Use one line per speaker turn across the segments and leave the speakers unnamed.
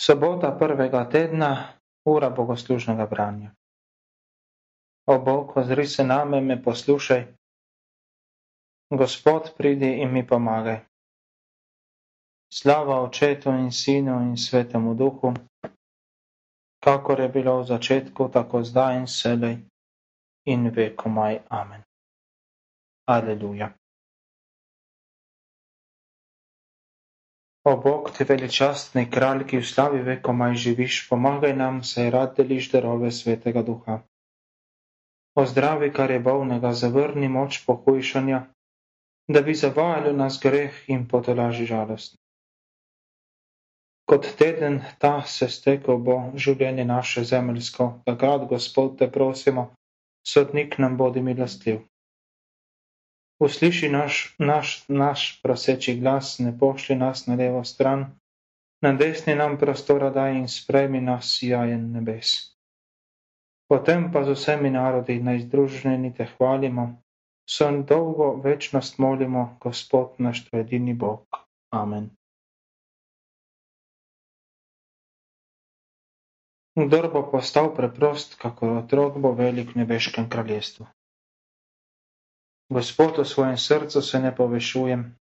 Sobota prvega tedna, ura bogoslužnega branja. O Bog, ozri se name, me poslušaj. Gospod, pridi in mi pomagaj. Slava očetu in sinu in svetemu duhu, kakor je bilo v začetku, tako zdaj in selej in vekomaj. Amen. Aleluja. O Bog, ti veličastni kralj, ki v slavi vekomaj živiš, pomagaj nam, saj rad deliš darove svetega duha. Ozdravi, kar je bolnega, zavrni moč pohujšanja, da bi zavajali nas greh in potolaži žalost. Kot teden ta se stekel bo življenje naše zemeljsko, takrat, Gospod, te prosimo, sodnik nam bodi milostljiv. Usliši naš, naš, naš proseči glas, ne pošli nas na levo stran, na desni nam prostora daj in sprejmi nas jajen nebes. Potem pa z vsemi narodi naj združeni te hvalimo, so dolgo večnost molimo, Gospod naš edini Bog. Amen. Kdor bo postal preprost, kako otrok bo velik v nebeškem kraljestvu. Gospod, v svojem srcu se ne povešujem,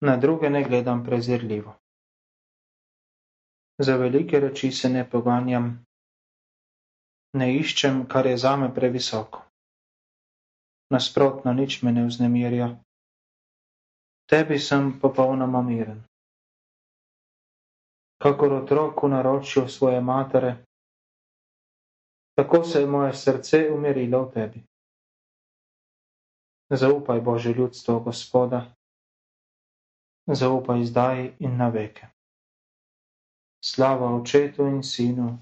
na druge ne gledam prezirljivo. Za velike reči se ne poganjam, ne iščem, kar je zame previsoko. Nasprotno, nič me ne vznemirja. Tebi sem popolnoma miren. Kakor otrok v naročju svoje matere, tako se je moje srce umirilo v tebi. Zaupaj Bože ljudstvo Gospoda, zaupaj zdaj in na veke. Slava Očetu in Sinu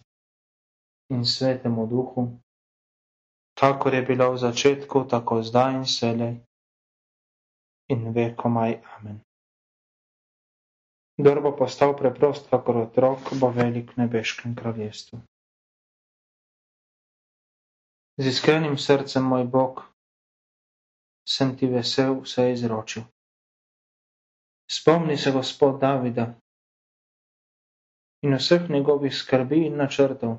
in Svetemu Duhu, kakor je bilo v začetku, tako zdaj in selej in vekomaj. Amen. Kdor bo postal preprost, kakor otrok, bo velik v nebeškem kraljestvu. Z iskrenim srcem, moj Bog, sem ti vesel vse izročil. Spomni se gospod Davida in vseh njegovih skrbi in načrtov.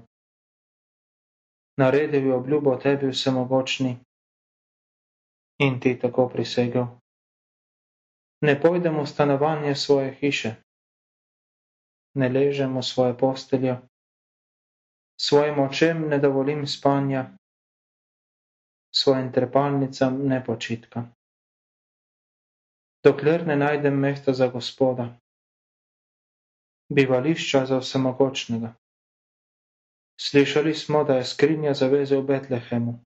Naredil je obljubo tebi vsemogočni in ti tako prisegel. Ne pojdem v stanovanje svoje hiše, ne ležem v svoje posteljo, svojim očem ne dovolim spanja, svojim trepalnicam ne počitka. Dokler ne najdem mesta za gospoda, bivališča za vsemogočnega. Slišali smo, da je skrinja zaveze v Betlehemu.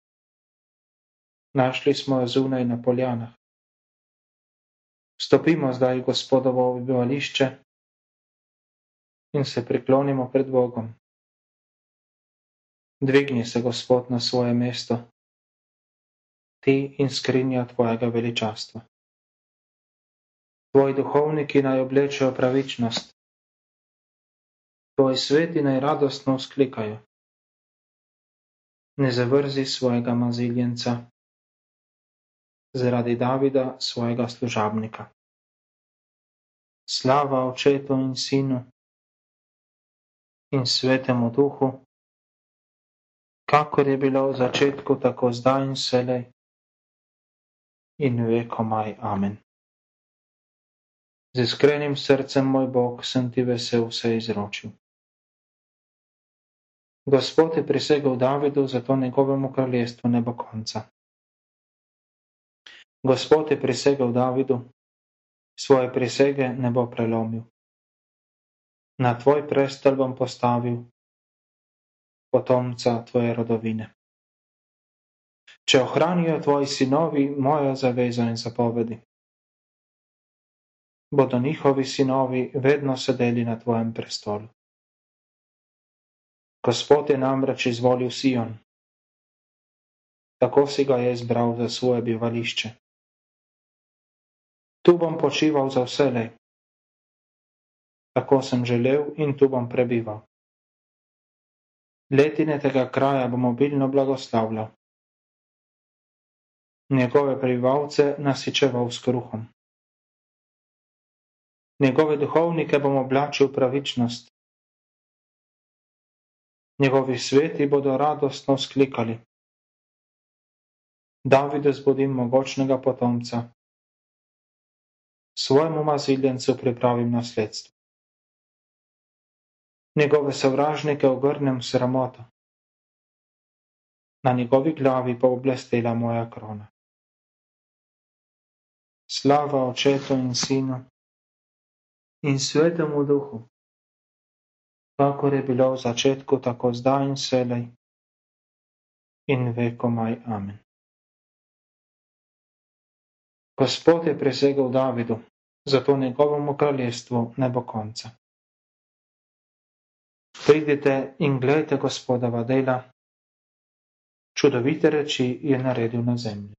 Našli smo jo zunaj na poljanah. Stopimo zdaj gospodovo bivališče in se priklonimo pred Bogom. Dvigni se gospod na svoje mesto ti in skrinja tvojega veličastva. Tvoji duhovniki naj oblečejo pravičnost, tvoji sveti naj radostno vzklikajo. Ne zavrzi svojega maziljenca zaradi Davida, svojega služabnika. Slava očetu in sinu in svetemu duhu, kakor je bilo v začetku, tako zdaj in selej in vekomaj. Amen. Z iskrenim srcem, moj Bog, sem ti vesel vse izročil. Gospod je prisegel Davidu, zato njegovemu kraljestvu ne bo konca. Gospod je prisegel Davidu, svoje prisege ne bo prelomil. Na tvoj prestol bom postavil potomca tvoje rodovine če ohranijo tvoji sinovi mojo zavezo in zapovedi. Bodo njihovi sinovi vedno sedeli na tvojem prestolu. Gospod je namreč izvolil Sion. Tako si ga je izbral za svoje bivališče. Tu bom počival za vselej. Tako sem želel in tu bom prebival. Letine tega kraja bom obilno blagoslavljal njegove prebivalce nasičeval s kruhom. Njegove duhovnike bom oblačil pravičnost, Njegovi sveti bodo radostno sklikali. Davide zbudim mogočnega potomca. Svojemu maziljencu pripravim nasledstvo. Njegove sovražnike ogrnem sramoto. Na njegovi glavi pa oblestela moja krona. Slava očetu in sinu in svetemu duhu, kakor je bilo v začetku, tako zdaj in selej in vekomaj. Amen. Gospod je presegel Davidu, zato njegovemu kraljestvu ne bo konca. Pridite in gledajte gospodova dela, čudovite reči je naredil na zemlji.